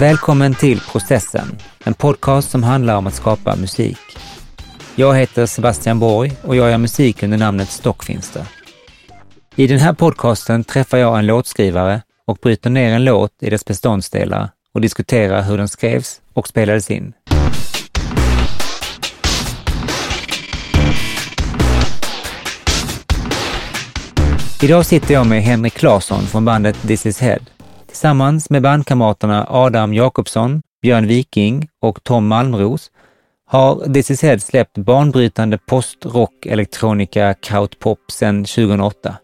Välkommen till Processen, en podcast som handlar om att skapa musik. Jag heter Sebastian Borg och jag gör musik under namnet Stockfinster. I den här podcasten träffar jag en låtskrivare och bryter ner en låt i dess beståndsdelar och diskuterar hur den skrevs och spelades in. Idag sitter jag med Henrik Claesson från bandet This is Head. Tillsammans med bandkamraterna Adam Jakobsson, Björn Viking och Tom Malmros har This is Head släppt banbrytande post-rock, elektronika, krautpop sedan 2008.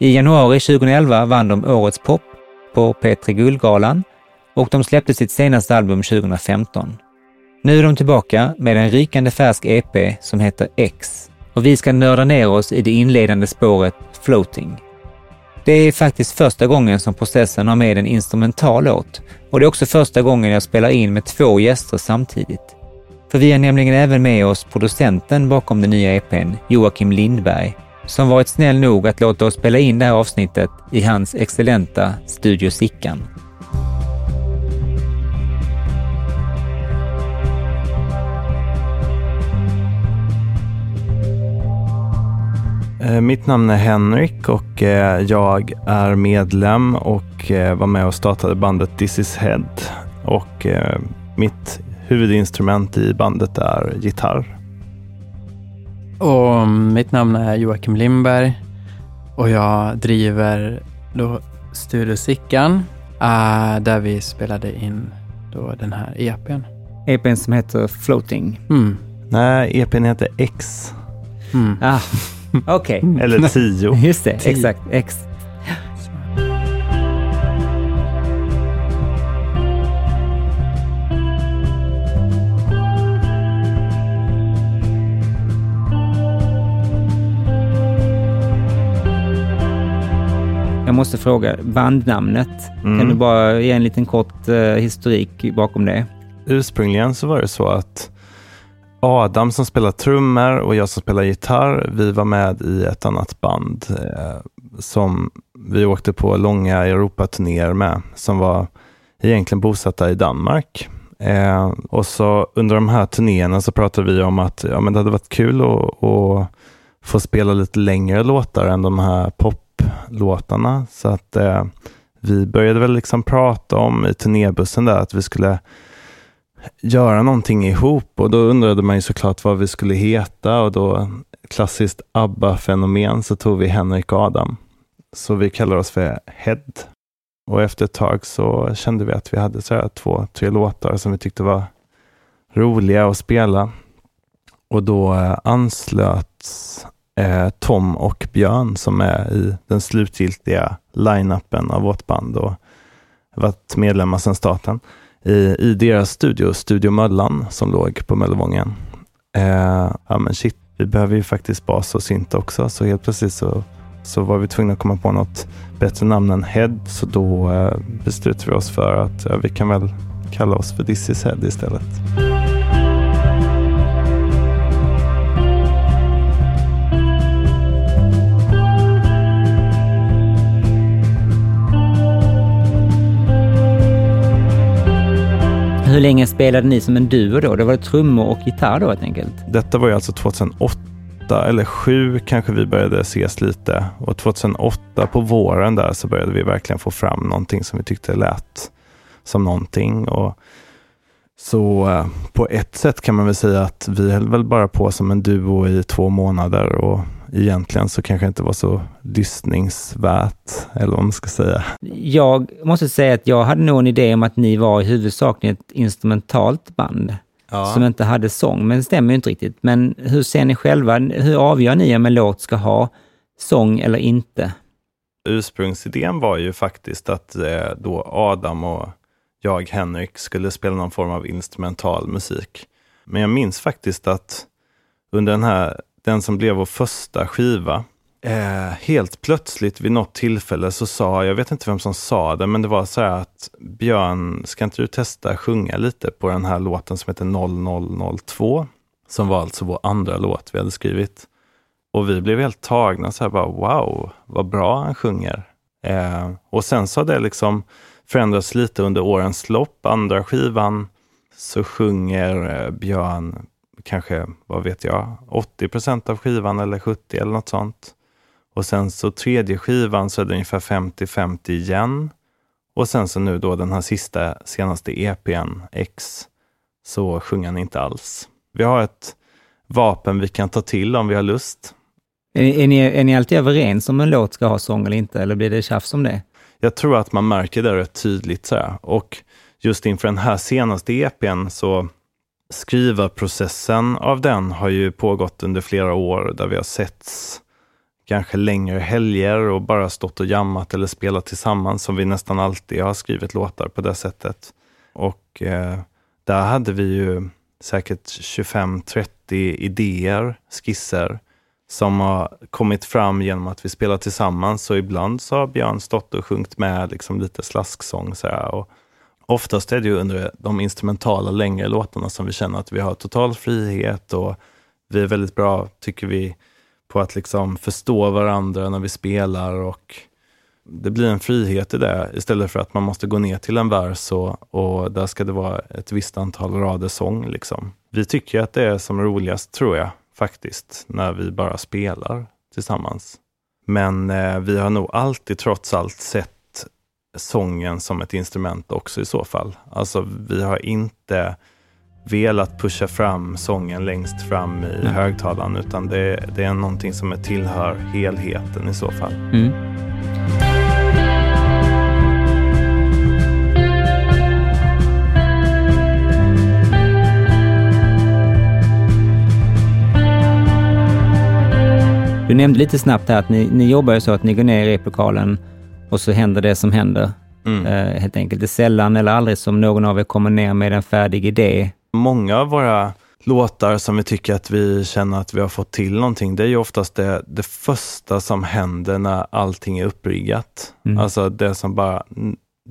I januari 2011 vann de Årets pop på P3 Guldgalan och de släppte sitt senaste album 2015. Nu är de tillbaka med en rykande färsk EP som heter X och vi ska nörda ner oss i det inledande spåret Floating. Det är faktiskt första gången som processen har med en instrumental låt och det är också första gången jag spelar in med två gäster samtidigt. För vi har nämligen även med oss producenten bakom den nya EPn, Joakim Lindberg, som varit snäll nog att låta oss spela in det här avsnittet i hans excellenta Studio Sickan. Mitt namn är Henrik och eh, jag är medlem och eh, var med och startade bandet This is Head. Och mitt huvudinstrument i bandet är gitarr. Och mitt namn är Joakim Lindberg och jag driver då Studio Sickan där vi spelade in då den här EPn. EPn som heter Floating? Mm. Nej, EPn heter X. Mm. Ah. Okej. Okay. Eller tio. Just det, tio. exakt. X. Jag måste fråga, bandnamnet, mm. kan du bara ge en liten kort uh, historik bakom det? Ursprungligen så var det så att Adam som spelar trummor och jag som spelar gitarr, vi var med i ett annat band eh, som vi åkte på långa Europaturnéer med, som var egentligen bosatta i Danmark. Eh, och så under de här turnéerna så pratade vi om att ja, men det hade varit kul att, att få spela lite längre låtar än de här poplåtarna. Så att eh, vi började väl liksom prata om i turnébussen där att vi skulle göra någonting ihop och då undrade man ju såklart vad vi skulle heta och då klassiskt ABBA-fenomen så tog vi Henrik och Adam. Så vi kallar oss för Head. Och efter ett tag så kände vi att vi hade så här två, tre låtar som vi tyckte var roliga att spela. Och då eh, anslöts eh, Tom och Björn som är i den slutgiltiga line-upen av vårt band och varit medlemmar sedan starten i, i deras studio, Studio Möllan, som låg på Möllevången. Eh, ja men shit, vi behöver ju faktiskt bas och synt också, så helt plötsligt så, så var vi tvungna att komma på något bättre namn än Head, så då eh, beslutade vi oss för att ja, vi kan väl kalla oss för This is Head istället. Hur länge spelade ni som en duo då? Det var trummor och gitarr då helt enkelt? Detta var ju alltså 2008 eller 2007 kanske vi började ses lite och 2008 på våren där så började vi verkligen få fram någonting som vi tyckte lät som någonting. Och så eh, på ett sätt kan man väl säga att vi höll väl bara på som en duo i två månader och egentligen så kanske inte var så lyssningsvärt, eller vad man ska säga. Jag måste säga att jag hade nog en idé om att ni var i huvudsak ett instrumentalt band ja. som inte hade sång, men det stämmer ju inte riktigt. Men hur ser ni själva, hur avgör ni om en låt ska ha sång eller inte? Ursprungsidén var ju faktiskt att eh, då Adam och jag, Henrik, skulle spela någon form av instrumental musik. Men jag minns faktiskt att under den här den som blev vår första skiva. Eh, helt plötsligt vid något tillfälle så sa, jag vet inte vem som sa det, men det var så här att Björn, ska inte du testa sjunga lite på den här låten som heter 0002? Som var alltså vår andra låt vi hade skrivit. Och vi blev helt tagna, så här bara wow, vad bra han sjunger. Eh, och sen så har det liksom förändrats lite under årens lopp. Andra skivan så sjunger eh, Björn kanske, vad vet jag, 80 procent av skivan eller 70 eller något sånt. Och sen så tredje skivan så är det ungefär 50-50 igen. Och sen så nu då den här sista, senaste EPn, X, så sjunger han inte alls. Vi har ett vapen vi kan ta till om vi har lust. Är, är, ni, är ni alltid överens om en låt ska ha sång eller inte, eller blir det tjafs om det? Jag tror att man märker det rätt tydligt. Så här. Och just inför den här senaste EPn så skrivarprocessen av den har ju pågått under flera år där vi har setts kanske längre helger och bara stått och jammat eller spelat tillsammans som vi nästan alltid har skrivit låtar på det sättet. Och eh, där hade vi ju säkert 25-30 idéer, skisser som har kommit fram genom att vi spelar tillsammans. Så ibland så har Björn stått och sjungit med liksom lite slasksång. Så här, och oftast är det ju under de instrumentala längre låtarna som vi känner att vi har total frihet och vi är väldigt bra, tycker vi, på att liksom förstå varandra när vi spelar och det blir en frihet i det istället för att man måste gå ner till en vers och, och där ska det vara ett visst antal rader sång. Liksom. Vi tycker att det är som roligast, tror jag, faktiskt, när vi bara spelar tillsammans. Men eh, vi har nog alltid trots allt sett sången som ett instrument också i så fall. Alltså vi har inte velat pusha fram sången längst fram i Nej. högtalaren utan det, det, är någonting som är tillhör helheten i så fall. Mm. Du nämnde lite snabbt här att ni, ni jobbar så att ni går ner i replokalen och så händer det som händer. Mm. Uh, helt enkelt. Det är sällan eller aldrig som någon av er kommer ner med en färdig idé. Många av våra låtar som vi tycker att vi känner att vi har fått till någonting, det är ju oftast det, det första som händer när allting är uppriggat. Mm. Alltså det som bara,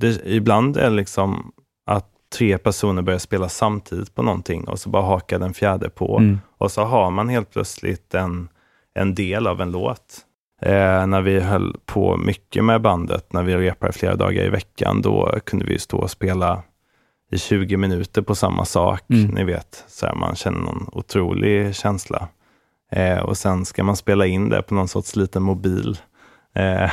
det, ibland är det liksom att tre personer börjar spela samtidigt på någonting och så bara hakar den fjärde på. Mm. Och så har man helt plötsligt en, en del av en låt. Eh, när vi höll på mycket med bandet, när vi repade flera dagar i veckan, då kunde vi stå och spela i 20 minuter på samma sak. Mm. Ni vet, så här, man känner någon otrolig känsla. Eh, och sen ska man spela in det på någon sorts liten mobil Eh,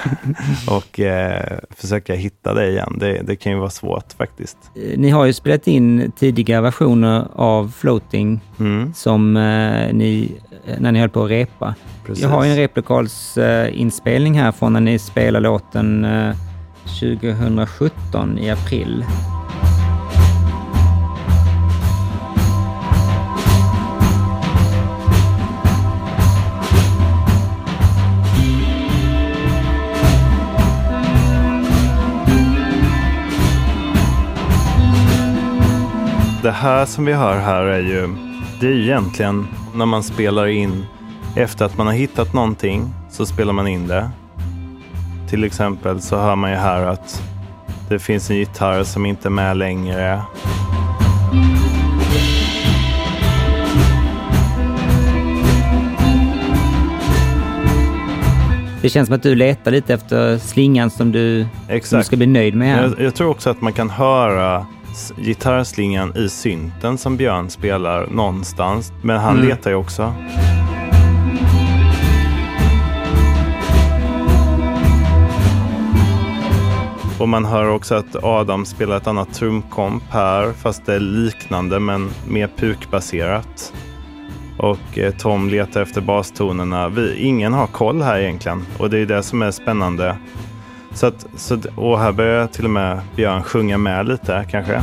och eh, försöka hitta det igen. Det, det, kan ju vara svårt faktiskt. Eh, ni har ju spelat in tidiga versioner av Floating mm. som eh, ni, när ni höll på att repa. Precis. Jag har en replokalsinspelning här från när ni spelade låten 2017 i april. Det här som vi hör här är ju, det är egentligen när man spelar in efter att man har hittat någonting så spelar man in det. Till exempel så hör man ju här att det finns en gitarr som inte är med längre. Det känns som att du letar lite efter slingan som du, som du ska bli nöjd med. Här. Jag, jag tror också att man kan höra gitarrslingan i synten som Björn spelar någonstans. Men han mm. letar ju också. Och man hör också att Adam spelar ett annat trumkomp här, fast det är liknande men mer pukbaserat. Och eh, Tom letar efter bastonerna. Vi, ingen har koll här egentligen och det är det som är spännande. Så att, så, och här börjar till och med Björn sjunga med lite kanske.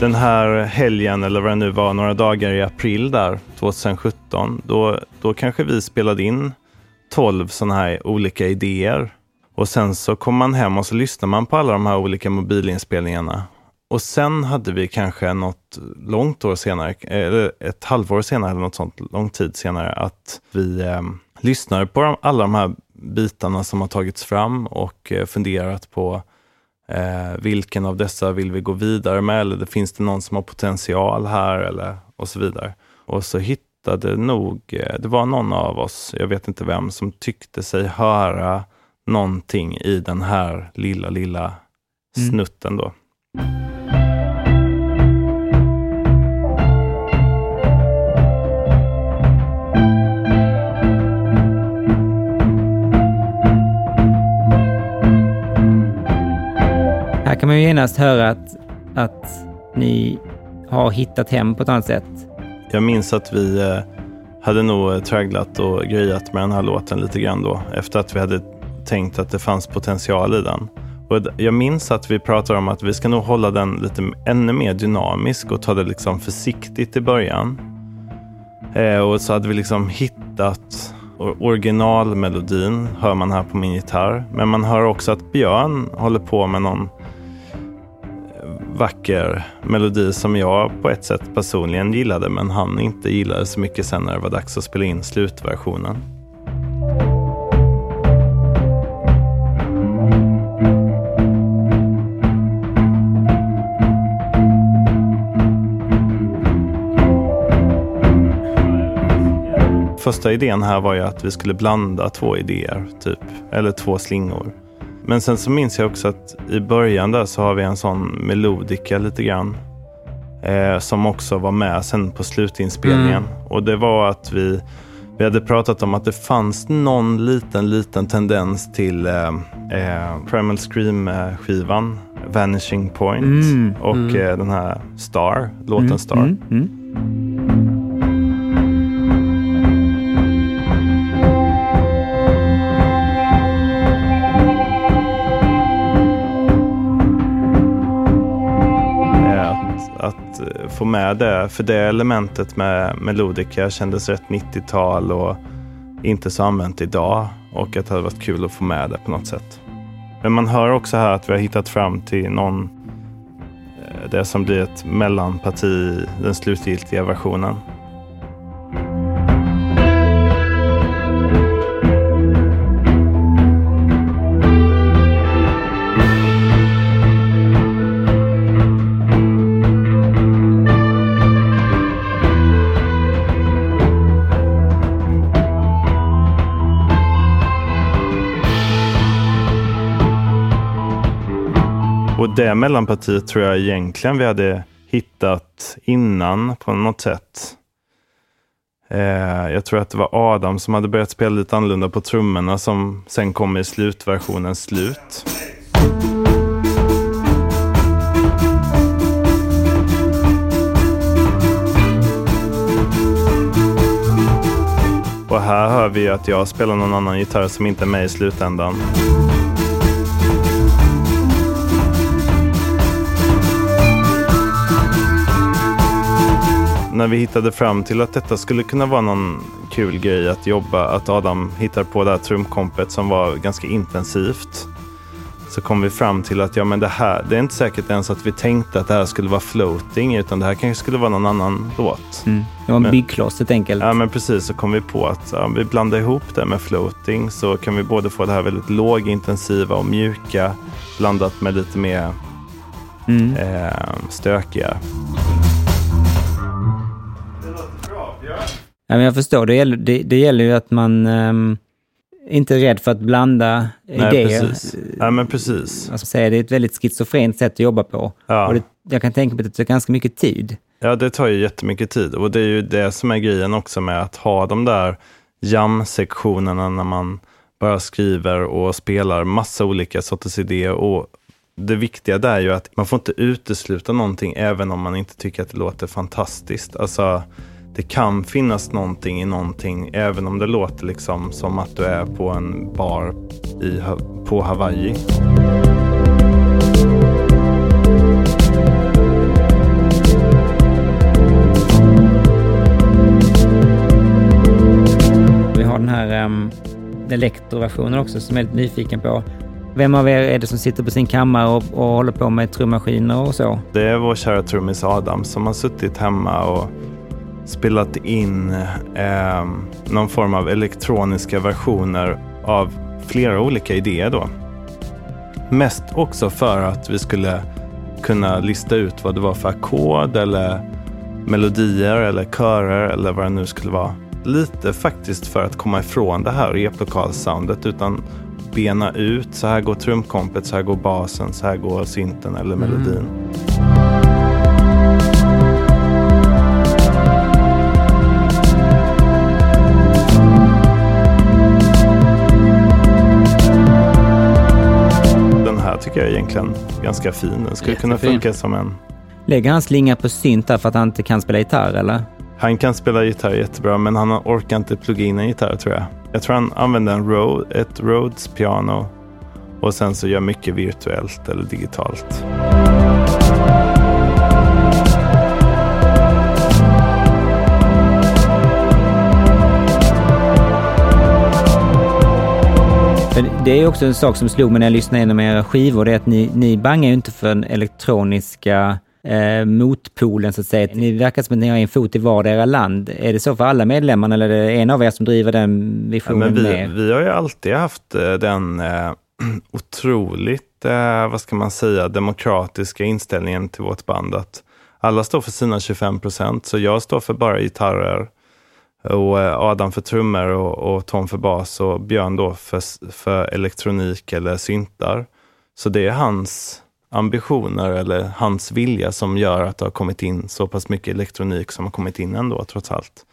Den här helgen, eller vad det nu var, några dagar i april där, 2017, då, då kanske vi spelade in 12 sådana här olika idéer. Och sen så kom man hem och så lyssnar man på alla de här olika mobilinspelningarna. Och sen hade vi kanske något långt år senare, eller ett halvår senare eller något sånt, lång tid senare, att vi eh, lyssnade på de, alla de här bitarna som har tagits fram och eh, funderat på Eh, vilken av dessa vill vi gå vidare med? Eller finns det någon som har potential här? Eller, och så vidare. Och så hittade nog, eh, det var någon av oss, jag vet inte vem, som tyckte sig höra någonting i den här lilla, lilla Mm. snutten då. Här kan man ju genast höra att, att ni har hittat hem på ett annat sätt. Jag minns att vi eh, hade nog eh, tragglat och grejat med den här låten lite grann då. Efter att vi hade tänkt att det fanns potential i den. Och jag minns att vi pratade om att vi ska nog hålla den lite ännu mer dynamisk och ta det liksom försiktigt i början. Eh, och så hade vi liksom hittat originalmelodin, hör man här på min gitarr. Men man hör också att Björn håller på med någon vacker melodi som jag på ett sätt personligen gillade men han inte gillade så mycket sen när det var dags att spela in slutversionen. Första idén här var ju att vi skulle blanda två idéer, typ. Eller två slingor. Men sen så minns jag också att i början där så har vi en sån melodika lite grann. Eh, som också var med sen på slutinspelningen. Och det var att vi, vi hade pratat om att det fanns någon liten, liten tendens till eh, eh, Primal Scream-skivan. Vanishing Point. Mm, och mm. Eh, den här Star, låten Mm, Star. Få med det, för det elementet med melodica kändes rätt 90-tal och inte så använt idag. Och att det hade varit kul att få med det på något sätt. Men man hör också här att vi har hittat fram till någon, eh, det som blir ett mellanparti den slutgiltiga versionen. Det mellanpartiet tror jag egentligen vi hade hittat innan på något sätt. Eh, jag tror att det var Adam som hade börjat spela lite annorlunda på trummorna som sen kom i slutversionens slut. Och här hör vi att jag spelar någon annan gitarr som inte är med i slutändan. När vi hittade fram till att detta skulle kunna vara någon kul grej att jobba, att Adam hittar på det här trumkompet som var ganska intensivt. Så kom vi fram till att ja, men det här, det är inte säkert ens att vi tänkte att det här skulle vara floating, utan det här kanske skulle vara någon annan låt. Mm. Det var en Men- byggkloss helt enkelt. Ja, men precis. Så kom vi på att ja, vi blandar ihop det med floating så kan vi både få det här väldigt lågintensiva och mjuka blandat med lite mer Mm. eh, stökiga. Men jag förstår, det gäller, det, det gäller ju att man ehm, inte är rädd för att blanda Nej, idéer. precis. Ja, men precis. Alltså, säga, det är ett väldigt schizofrent sätt att jobba på. Ja. Och det, jag kan tänka mig att det tar ganska mycket tid. Ja, det tar ju jättemycket tid och det är ju det som är grejen också med att ha de där jam-sektionerna när man bara skriver och spelar massa olika sorters idéer. Och det viktiga där är ju att man får inte utesluta någonting även om man inte tycker att det låter fantastiskt. Alltså, det kan finnas någonting i någonting även om det låter liksom som att du är på en bar i, på Hawaii. Vi har den här um, elektroversionen också som jag är lite nyfiken på. Vem av er är det som sitter på sin kammare och, och håller på med trummaskiner och så? Det är vår kära trummis Adam som har suttit hemma och spelat in eh, någon form av elektroniska versioner av flera olika idéer då. Mest också för att vi skulle kunna lista ut vad det var för ackord eller melodier eller körer eller vad det nu skulle vara. Lite faktiskt för att komma ifrån det här replokalsoundet utan bena ut. Så här går trumkompet, så här går basen, så här går synten eller melodin. Den tycker jag är egentligen ganska fin. Den skulle kunna Jättefin. funka som en... Lägger han slinga på synt för att han inte kan spela gitarr eller? Han kan spela gitarr jättebra men han orkar inte plugga in en gitarr tror jag. Jag tror han använder en Rode, ett Rhodes piano och sen så gör mycket virtuellt eller digitalt. För det är också en sak som slog mig när jag lyssnade igenom era skivor, det är att ni, ni bangar ju inte för den elektroniska eh, motpolen så att säga. Ni verkar som att ni har en fot i vardera land. Är det så för alla medlemmarna eller är det en av er som driver den Ja, visionen men vi, mer? vi har ju alltid haft eh, den eh, otroligt, eh, vad ska man säga, demokratiska inställningen till vårt band. Att alla står för sina 25 procent, så jag står för bara gitarrer och eh, Adam för trummor och, och Tom för bas och Björn då för, för elektronik eller syntar. Så det är hans ambitioner eller hans vilja som gör att det har kommit in så pass mycket elektronik som har kommit in ändå trots allt.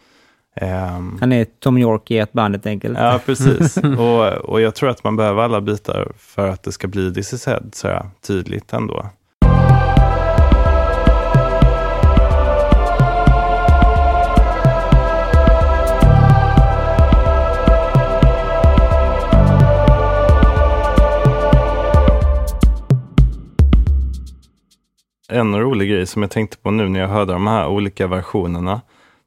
Ehm, Han är Tom York i ett band helt enkelt. Ja, precis. och, och jag tror att man behöver alla bitar för att det ska bli This is Head så här, tydligt ändå. Rolig grej som jag tänkte på nu när jag hörde de här olika versionerna,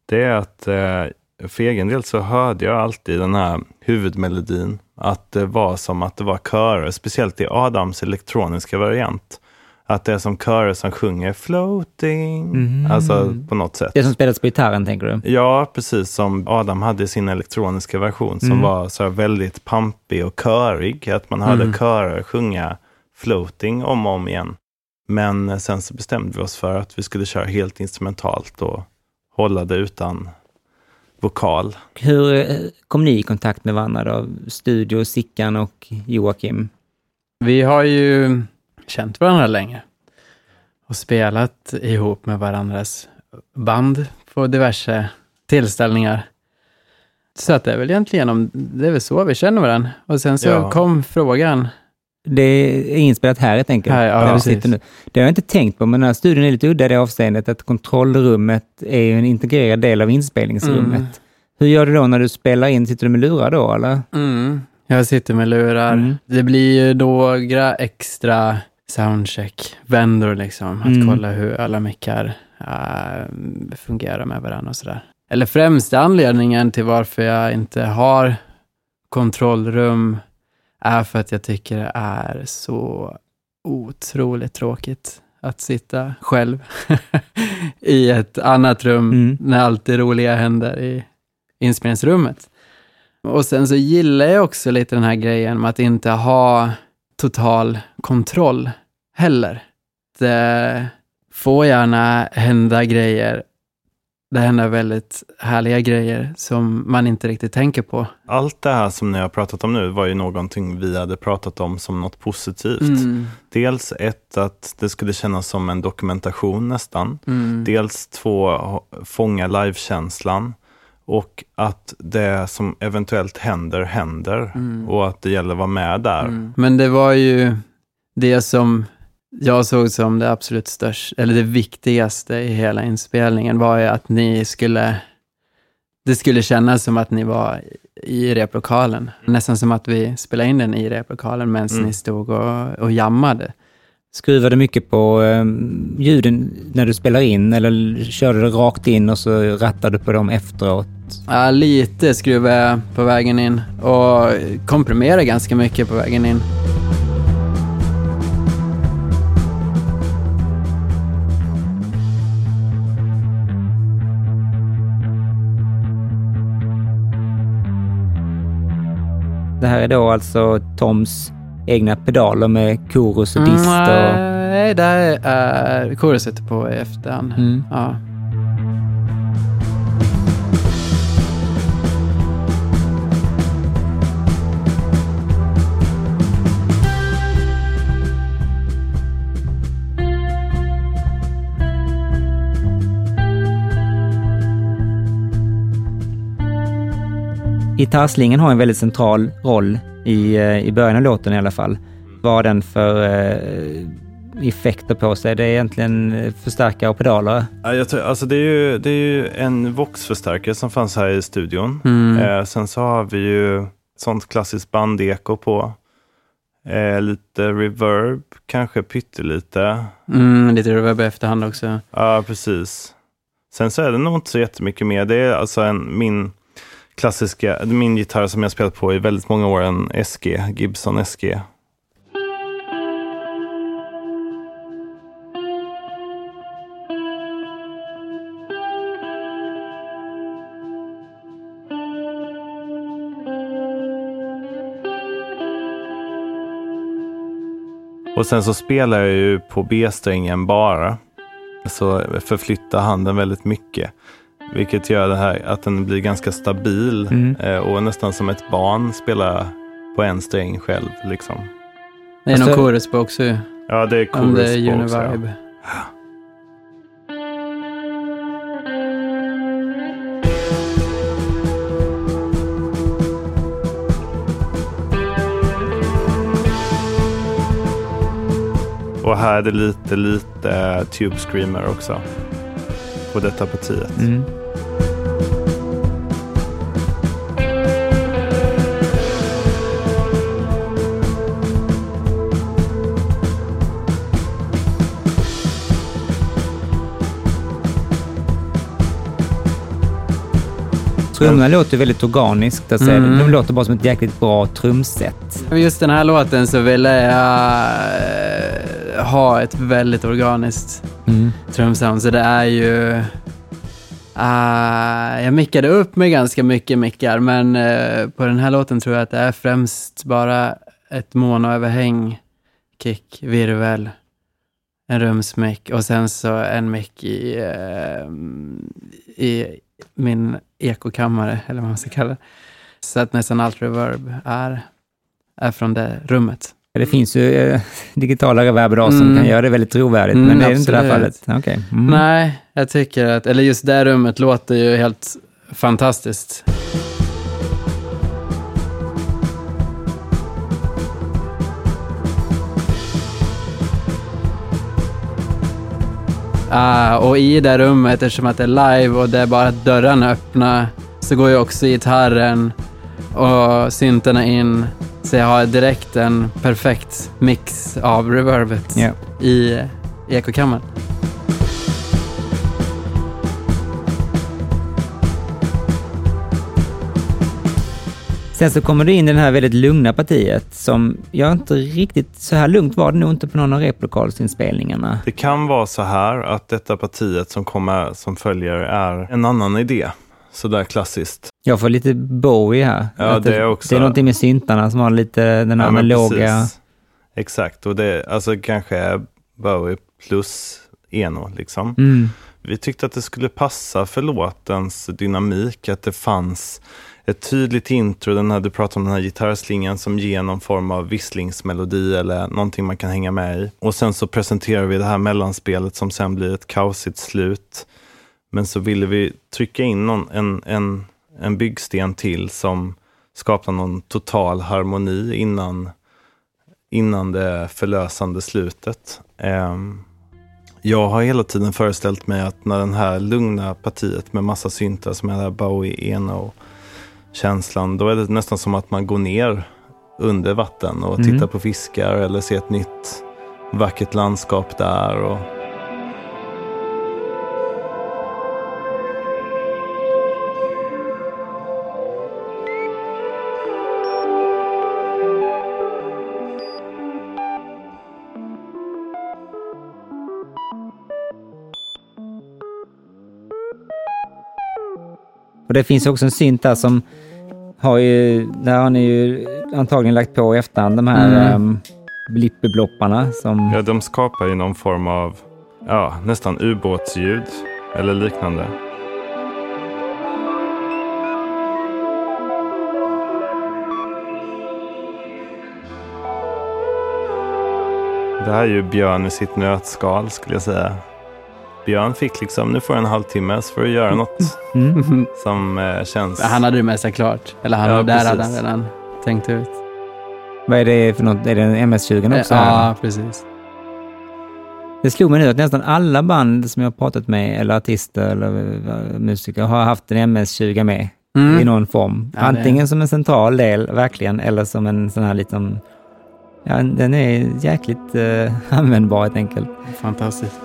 det är att eh, för egen del så hörde jag alltid den här huvudmelodin, att det var som att det var körer, speciellt i Adams elektroniska variant. Att det är som körer som sjunger floating, Mhm. alltså på något sätt. Det som spelas på gitarren tänker du? Ja, precis som Adam hade i sin elektroniska version som Mm. var så väldigt pampig och körig. Att man hörde Mm. körer sjunga floating om och om igen. Men sen så bestämde vi oss för att vi skulle köra helt instrumentalt och hålla det utan vokal. Hur eh, kom ni i kontakt med varandra då? Studio, Sickan och Joakim? Vi har ju känt varandra länge och spelat ihop med varandras band på diverse tillställningar. Så att det är väl egentligen om, det är väl så vi känner varandra. Och sen så Ja. kom frågan. Det är inspelat här helt enkelt. Här, ja, där vi precis. sitter nu. Det har jag inte tänkt på, men den här studion är lite udda i det avseendet att kontrollrummet är ju en integrerad del av inspelningsrummet. Mm. Hur gör du då när du spelar in? Sitter du med lurar då eller? Mm. Jag sitter med lurar. Mm. Det blir ju några extra soundcheck-vändor liksom. Att Mm. kolla hur alla mickar äh, fungerar med varandra och sådär. Eller främst anledningen till varför jag inte har kontrollrum är för att jag tycker det är så otroligt tråkigt att sitta själv i ett annat rum Mm. när allt det roliga händer i inspelningsrummet. Och sen så gillar jag också lite den här grejen med att inte ha total kontroll heller. Det får gärna hända grejer. Det händer väldigt härliga grejer som man inte riktigt tänker på. Allt det här som ni har pratat om nu var ju någonting vi hade pratat om som något positivt. Mm. Dels ett, att det skulle kännas som en dokumentation nästan. Mm. Dels två, fånga livekänslan. Och att det som eventuellt händer, händer. Mm. Och att det gäller att vara med där. Mm. Men det var ju det som jag såg som det absolut största, eller det viktigaste i hela inspelningen var ju att ni skulle, det skulle kännas som att ni var i replokalen. Nästan som att vi spelade in den i replokalen medan Mm. ni stod och, och jammade. Skruvar du mycket på um, ljuden när du spelar in eller kör du det rakt in och så rattar du på dem efteråt? Ja, lite skruvade jag på vägen in och komprimerade ganska mycket på vägen in. Det här är då alltså Toms egna pedaler med chorus och dist? Och... Nej, där är choruset på i efterhand. Mm. Ja. Gitarrslingen har en väldigt central roll i, eh, i början av låten i alla fall. Vad den för eh, effekter på sig? Det är egentligen eh, förstärkare och pedaler. Ja, jag tror, alltså det, är ju, det är ju en Vox-förstärkare som fanns här i studion. Mm. Eh, sen så har vi ju sånt klassiskt bandeko på. Eh, lite reverb, kanske pyttelite. Mm, lite reverb i efterhand också. Ja, precis. Sen så är det nog inte så jättemycket mer. Det är alltså en, min klassiska, min gitarr som jag spelat på i väldigt många år, en SG, Gibson SG. Och sen så spelar jag ju på B-strängen bara. Så förflyttar handen väldigt mycket. Vilket gör det här att den blir ganska stabil Mm. eh, och nästan som ett barn spelar på en sträng själv. Liksom. Det är nog chorus på också. Ja, det är chorus är på också, ja. Och här är det lite, lite Tube Screamer också. På detta partiet. Mm. Trummorna låter väldigt organiskt. Alltså, Mm. De låter bara som ett jäkligt bra trumset. Just den här låten så ville jag eh, ha ett väldigt organiskt Mm. trumsound. Så det är ju... eh, jag mickade upp med ganska mycket mickar, men eh, på den här låten tror jag att det är främst bara ett monoöverhäng, kick, virvel, en rumsmick och sen så en mick i, eh, i min ekokammare, eller vad man ska kalla det. Så att nästan allt reverb är, är från det rummet. Det finns ju eh, digitala reverb som Mm. kan göra det väldigt trovärdigt, Mm, men det är inte det här absolut. fallet. Okej. Mm. Nej, jag tycker att, eller just det rummet låter ju helt fantastiskt. Ah, och i det rummet, eftersom att det är live och det är bara att dörrarna öppna, så går ju också gitarren och syntarna in. Så jag har direkt en perfekt mix av reverbet Ja. i ekokammaren. Sen så kommer du in i det här väldigt lugna partiet som jag inte riktigt, så här lugnt var det nog inte på någon av replokalsinspelningarna. Det kan vara så här att detta partiet som kommer som följer är en annan idé. Sådär klassiskt. Jag får lite Bowie här. Ja, Att det är också- Det är någonting med syntarna som har lite den Ja, analoga... Exakt, och det alltså kanske är Bowie plus Eno liksom. Mm. Vi tyckte att det skulle passa för låtens dynamik, att det fanns ett tydligt intro, den här, du pratar om den här gitarrslingan som ger någon form av visslingsmelodi eller någonting man kan hänga med i. Och sen så presenterar vi det här mellanspelet som sen blir ett kaosigt slut. Men så ville vi trycka in någon, en, en, en byggsten till som skapar någon total harmoni innan, innan det förlösande slutet. Um, jag har hela tiden föreställt mig att när den här lugna partiet med massa syntar som är det här Bowie Eno känslan, då är det nästan som att man går ner under vatten och Mm. tittar på fiskar eller ser ett nytt vackert landskap där. Och... Och det finns också en synt där som har ju, där har ni ju antagligen lagt på i efterhand de här Mm. mm. blippeblopparna som... Ja, de skapar ju någon form av ja, nästan ubåtsljud eller liknande. Det här är ju Björn i sitt nötskal skulle jag säga. Björn fick liksom, nu får jag en halvtimme så får du göra något Mm. som eh, känns... Han hade det med sig klart. Eller han, Ja, där precis. hade han redan tänkt ut. Vad är det för något? Är det en MS-20 också? Ja, precis. Det slog mig nu att nästan alla band som jag har pratat med, eller artister eller eh, musiker, har haft en MS-20 med i Mm. någon form. Ja, Antingen som en central del, verkligen, eller som en sån här liten... Ja, den är jäkligt eh, användbar helt enkelt. Fantastiskt.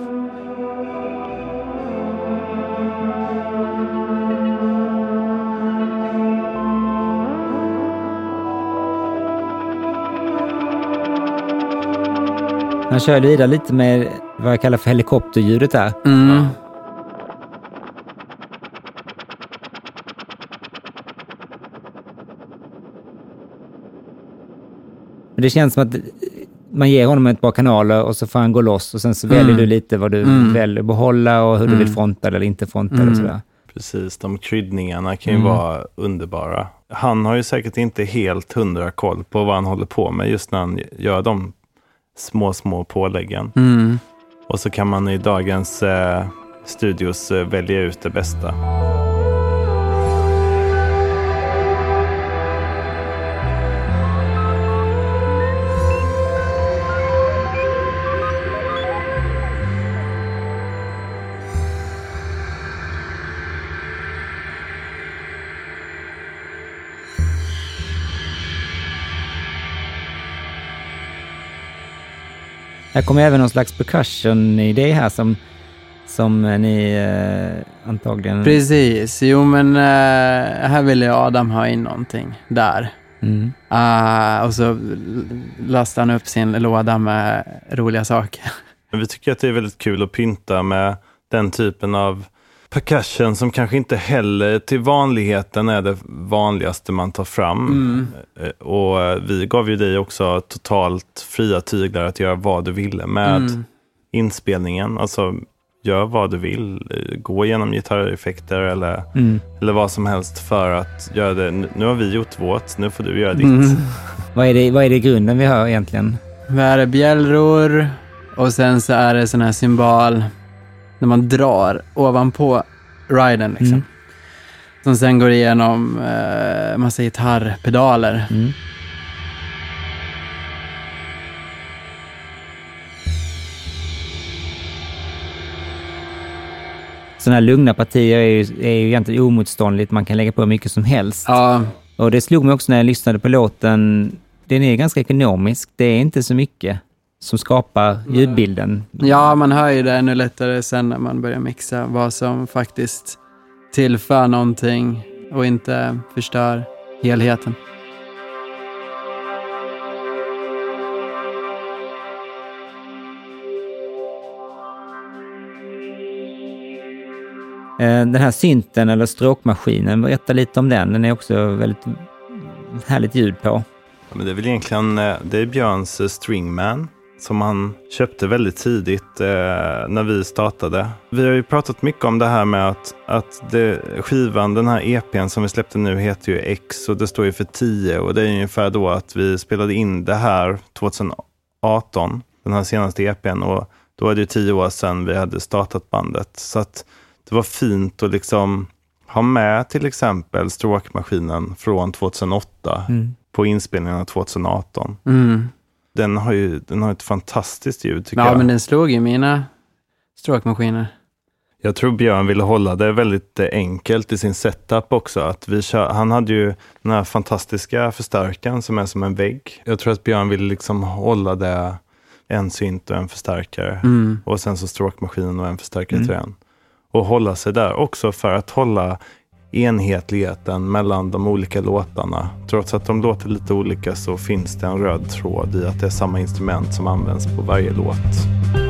Han körde vidare lite med vad jag kallar för helikopterljudet där. Mm. Men det känns som att man ger honom ett par kanaler och så får han gå loss och sen så Mm. väljer du lite vad du Mm. väljer att behålla och hur du Mm. vill fronta eller inte fronta Mm. och sådär. Precis, de kryddningarna kan ju Mm. vara underbara. Han har ju säkert inte helt hundra koll på vad han håller på med just när han gör de små, små påläggen. Mm. Och så kan man i dagens eh, studios eh, välja ut det bästa. Här kommer även någon slags percussion-idé här som, som eh, ni eh, antagligen... Precis. Jo, men eh, här ville Adam ha in någonting där. Mm. Ah, och så l- lastade han upp sin låda med roliga saker. Men vi tycker att det är väldigt kul att pynta med den typen av percussion som kanske inte heller till vanligheten är det vanligaste man tar fram. Mm. Eh, Och eh, vi gav ju dig också totalt fria tyglar att göra vad du ville med Mm. inspelningen. Alltså, gör vad du vill. Eh, Gå igenom gitarreffekter eller, Mm. eller vad som helst för att göra det. Nu- har vi gjort vårt, nu får du göra ditt. Mm. Vad, är det, vad är det grunden vi hör egentligen? Vad är det? Bjällror och sen så är det sån här symbol när man drar ovanpå riden liksom. Mm. Som sen går igenom eh, massa gitarrpedaler. Mm. Sådana här lugna partier är ju, är ju egentligen omotståndligt. Man kan lägga på mycket som helst. Ja, Och det slog mig också när jag lyssnade på låten. Den är ganska ekonomisk. Det är inte så mycket som skapar ljudbilden. ja, man hör ju det ännu lättare sen när man börjar mixa vad som faktiskt tillför någonting och inte förstör helheten. Eh, Den här synten eller stråkmaskinen, berätta lite om den. Den är också väldigt härligt ljud på. Ja, Men det är väl egentligen eh, det är Björns eh, Stringman som han köpte väldigt tidigt eh, när vi startade. Vi har ju pratat mycket om det här med att, att det, skivan, den här EPn som vi släppte nu heter ju X och det står ju för 10 och det är ungefär då att vi spelade in det här 2018, den här senaste EPn och då är det ju 10 år sedan vi hade startat bandet. Så att det var fint att liksom ha med till exempel stråkmaskinen från 2008 Mm. på inspelningen 2018. Mm. Den har ju den har ett fantastiskt ljud tycker Ja, jag. men den slog ju mina stråkmaskiner. Jag tror Björn ville hålla det väldigt enkelt i sin setup också. Att vi kör, han hade ju den här fantastiska förstärkaren som är som en vägg. Jag tror att Björn ville liksom hålla det en synt och en förstärkare. Mm. Och sen så stråkmaskinen och en förstärkare Mm. till den. Och hålla sig där också för att hålla enhetligheten mellan de olika låtarna. Trots att de låter lite olika så finns det en röd tråd i att det är samma instrument som används på varje låt.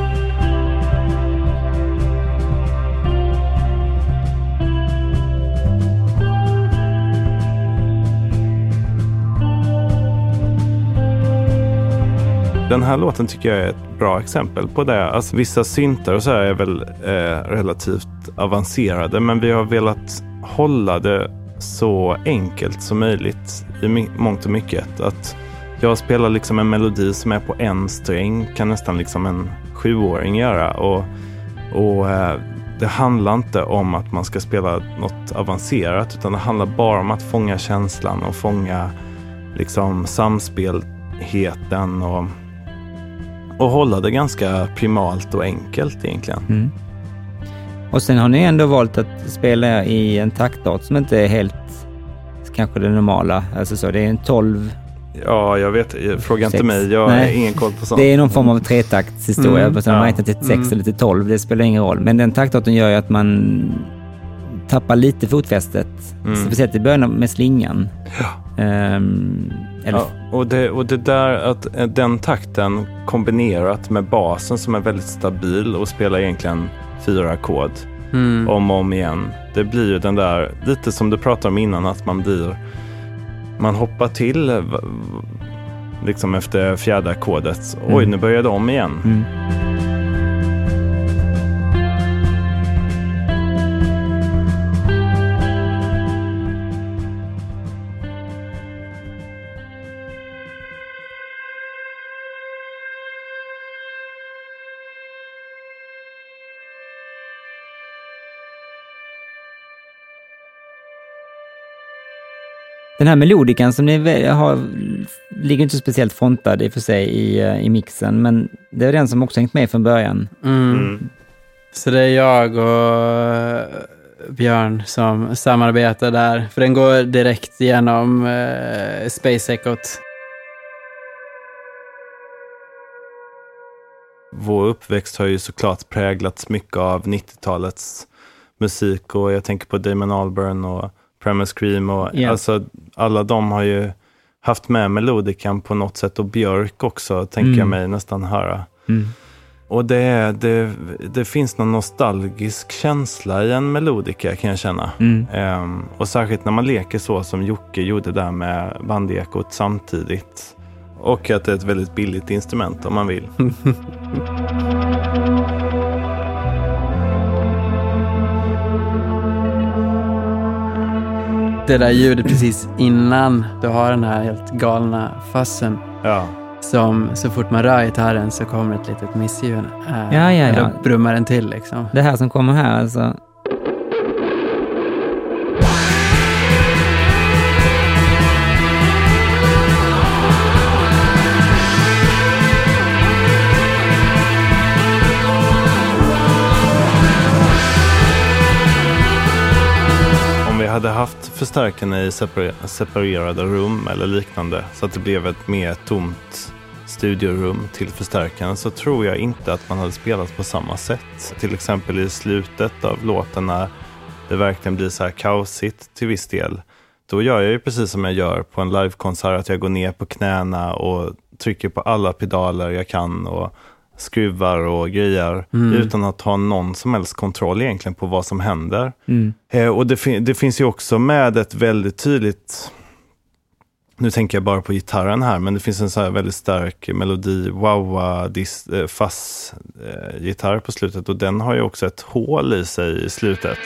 Den här låten tycker jag är ett bra exempel på det. Alltså, vissa syntar och så här är väl eh, relativt avancerade, men vi har velat hålla det så enkelt som möjligt i mångt och mycket. Att jag spelar liksom en melodi som är på en sträng, kan nästan liksom en sjuåring göra. Och, och eh, det handlar inte om att man ska spela något avancerat, utan det handlar bara om att fånga känslan och fånga liksom samspelheten och, och hålla det ganska primalt och enkelt egentligen. Mm. Och sen har ni ändå valt att spela i en taktart som inte är helt kanske det normala. Alltså så, det är en 12 Ja, jag vet. Fråga inte mig. Jag har ingen koll på sånt. Det är någon form av tretaktshistoria. Mm, ja. Man räknar till 6 mm. eller till 12. Det spelar ingen roll. Men den taktarten gör ju att man tappar lite fotfästet. Mm. Speciellt i början med slingan. Ja. Um, eller... ja, och, det, och det där att eh, den takten kombinerat med basen som är väldigt stabil och spelar egentligen fyra ackord mm. om och om igen. Det blir ju den där, lite som du pratade om innan, att man blir man hoppar till liksom efter fjärde ackordet. Oj, mm. nu börjar det om igen. Mm. Den här melodikan som ni har ligger inte speciellt frontad i och för sig i, eh, i mixen, men det är den som också hängt med från början. Mm. Mm. Så det är jag och eh, Björn som samarbetar där, för den går direkt genom uh, Space Echot. Vår uppväxt har ju såklart präglats mycket av 90-talets musik och jag tänker på Damon Albarn och Primal Scream och yeah. alltså alla de har ju haft med melodikan på något sätt och Björk också, tänker mm. jag mig nästan höra. Mm. Och det, det, det finns någon nostalgisk känsla i en melodika kan jag känna. Mm. Um, och särskilt när man leker så som Jocke gjorde där med bandekot samtidigt. Och att det är ett väldigt billigt instrument om man vill. det där ljudet precis innan du har den här helt galna fassen. Ja. Som så fort man rör gitarren så kommer ett litet missljud. Äh, ja, ja, ja. Då brummar den till liksom. Det här som kommer här alltså. Hade haft förstärkarna i separerade rum eller liknande så att det blev ett mer tomt studiorum till förstärkaren så tror jag inte att man hade spelat på samma sätt. Till exempel i slutet av låten när det verkligen blir så här kaosigt till viss del. Då gör jag ju precis som jag gör på en livekonsert, att jag går ner på knäna och trycker på alla pedaler jag kan och skruvar och grejer mm. utan att ha någon som helst kontroll egentligen på vad som händer. Mm. Eh, och det, fin det, finns ju också med ett väldigt tydligt, nu tänker jag bara på gitarren här, men det finns en så här väldigt stark melodi, wowa, eh, fass eh, gitarr på slutet och den har ju också ett hål i sig i slutet.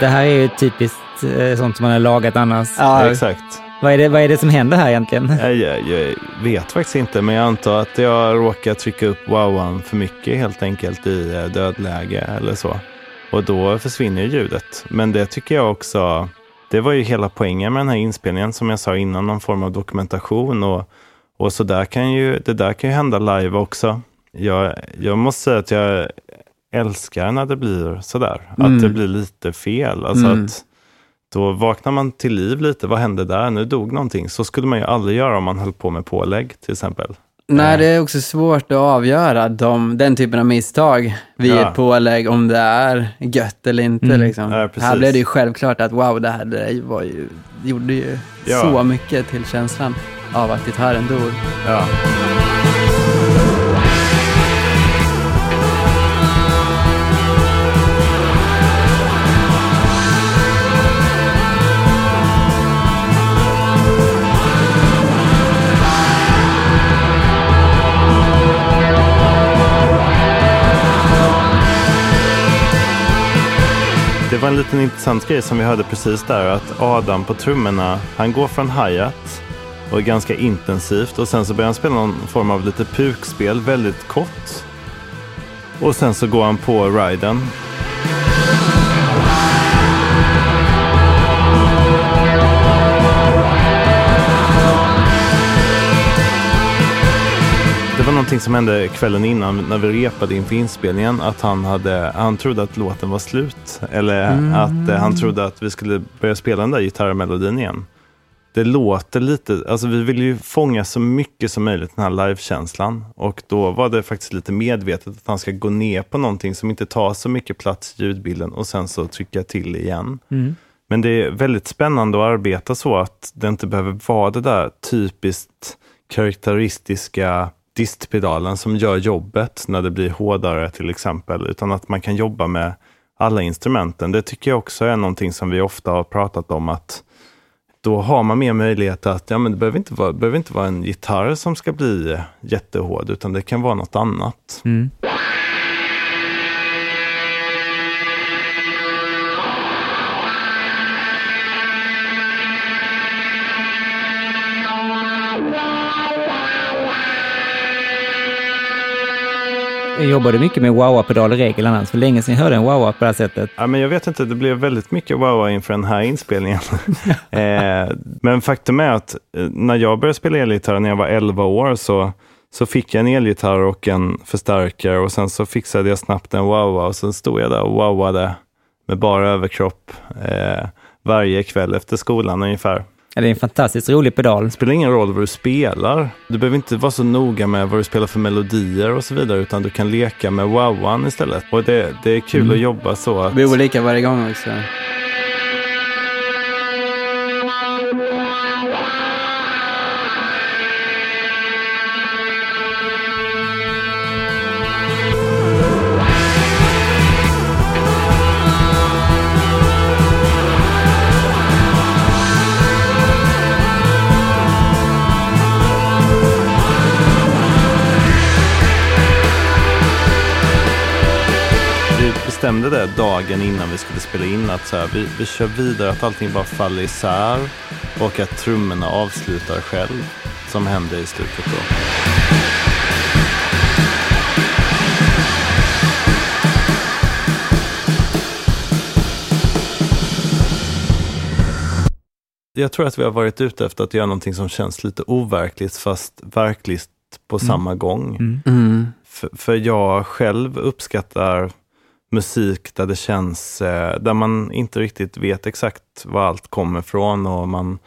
Det här är ju typiskt eh, sånt som man har lagat annars. Ja, exakt. Vad är, det, vad är det som händer här egentligen? Jag, jag, jag vet faktiskt inte, men jag antar att jag råkar trycka upp wowan för mycket helt enkelt i eh, dödläge eller så. Och då försvinner ljudet. Men det tycker jag också, det var ju hela poängen med den här inspelningen som jag sa innan, någon form av dokumentation. Och, och så där kan ju, det där kan ju hända live också. Jag, jag måste säga att jag älskar när det blir sådär. Mm. Att det blir lite fel. Alltså mm. att då vaknar man till liv lite. Vad hände där? Nu dog någonting. Så skulle man ju aldrig göra om man höll på med pålägg till exempel. Nej, eh. det är också svårt att avgöra de, den typen av misstag vid ja. ett pålägg, om det är gött eller inte. Mm. Liksom. Ja, här blev det ju självklart att wow, det här det var ju, gjorde ju ja. så mycket till känslan av att gitarren dog. Ja. Det var en liten intressant grej som vi hörde precis där, att Adam på trummorna, han går från hi-hat och är ganska intensivt och sen så börjar han spela någon form av lite pukspel, väldigt kort. Och sen så går han på riden. Någonting som hände kvällen innan när vi repade inför inspelningen. Att han, hade, han trodde att låten var slut. Eller Mm. att eh, han trodde att vi skulle börja spela den där gitarrmelodin igen. Det låter lite, alltså vi vill ju fånga så mycket som möjligt den här livekänslan. Och då var det faktiskt lite medvetet att han ska gå ner på någonting som inte tar så mycket plats i ljudbilden och sen så trycka till igen. Mm. Men det är väldigt spännande att arbeta så att det inte behöver vara det där typiskt karaktäristiska distpedalen som gör jobbet när det blir hårdare till exempel, utan att man kan jobba med alla instrumenten. Det tycker jag också är någonting som vi ofta har pratat om att då har man mer möjlighet att, ja men det behöver inte vara, behöver inte vara en gitarr som ska bli jättehård, utan det kan vara något annat. Mm. Jag jobbade mycket med wah-wah-pedal i regel annars. För länge sedan jag hörde en wah-wah på det här sättet. Ja, men jag vet inte, det blev väldigt mycket wow inför den här inspelningen. eh, men faktum är att eh, när jag började spela elgitarr när jag var 11 år så, så fick jag en elgitarr och en förstärkare och sen så fixade jag snabbt en wow och sen stod jag där och wowade med bara överkropp eh, varje kväll efter skolan ungefär. Ja, det är en fantastiskt rolig pedal. Det spelar ingen roll vad du spelar. Du behöver inte vara så noga med vad du spelar för melodier och så vidare, utan du kan leka med wowan istället. Och det, det är kul att jobba så. Att, Vi är olika varje gång också. Bestämde det dagen innan vi skulle spela in att så här, vi, vi kör vidare, att allting bara faller isär och att trummorna avslutar själv, som hände i slutet då. Jag tror att vi har varit ute efter att göra någonting som känns lite overkligt fast verkligt på samma gång. Mm. Mm. För, för jag själv uppskattar musik där det känns, eh, där man inte riktigt vet exakt var allt kommer ifrån och man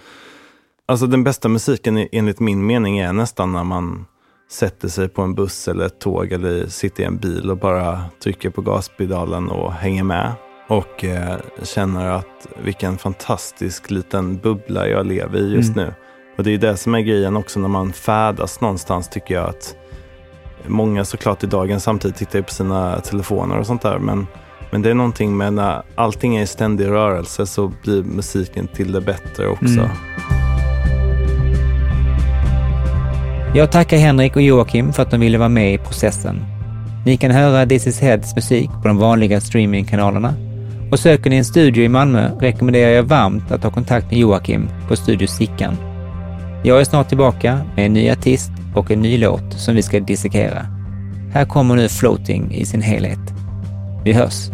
Alltså den bästa musiken enligt min mening är nästan när man sätter sig på en buss eller ett tåg eller sitter i en bil och bara trycker på gaspedalen och hänger med. Och eh, känner att vilken fantastisk liten bubbla jag lever i just Mm. nu. Och det är det som är grejen också när man färdas någonstans tycker jag att Många såklart i dagen samtidigt tittar ju på sina telefoner och sånt där. Men, men det är någonting med när allting är i ständig rörelse så blir musiken till det bättre också. Mm. Jag tackar Henrik och Joakim för att de ville vara med i processen. Ni kan höra This is Heads musik på de vanliga streamingkanalerna. Och söker ni en studio i Malmö rekommenderar jag varmt att ta kontakt med Joakim på Studio Sickan. Jag är snart tillbaka med en ny artist och en ny låt som vi ska dissekera. Här kommer nu Floating i sin helhet. Vi hörs!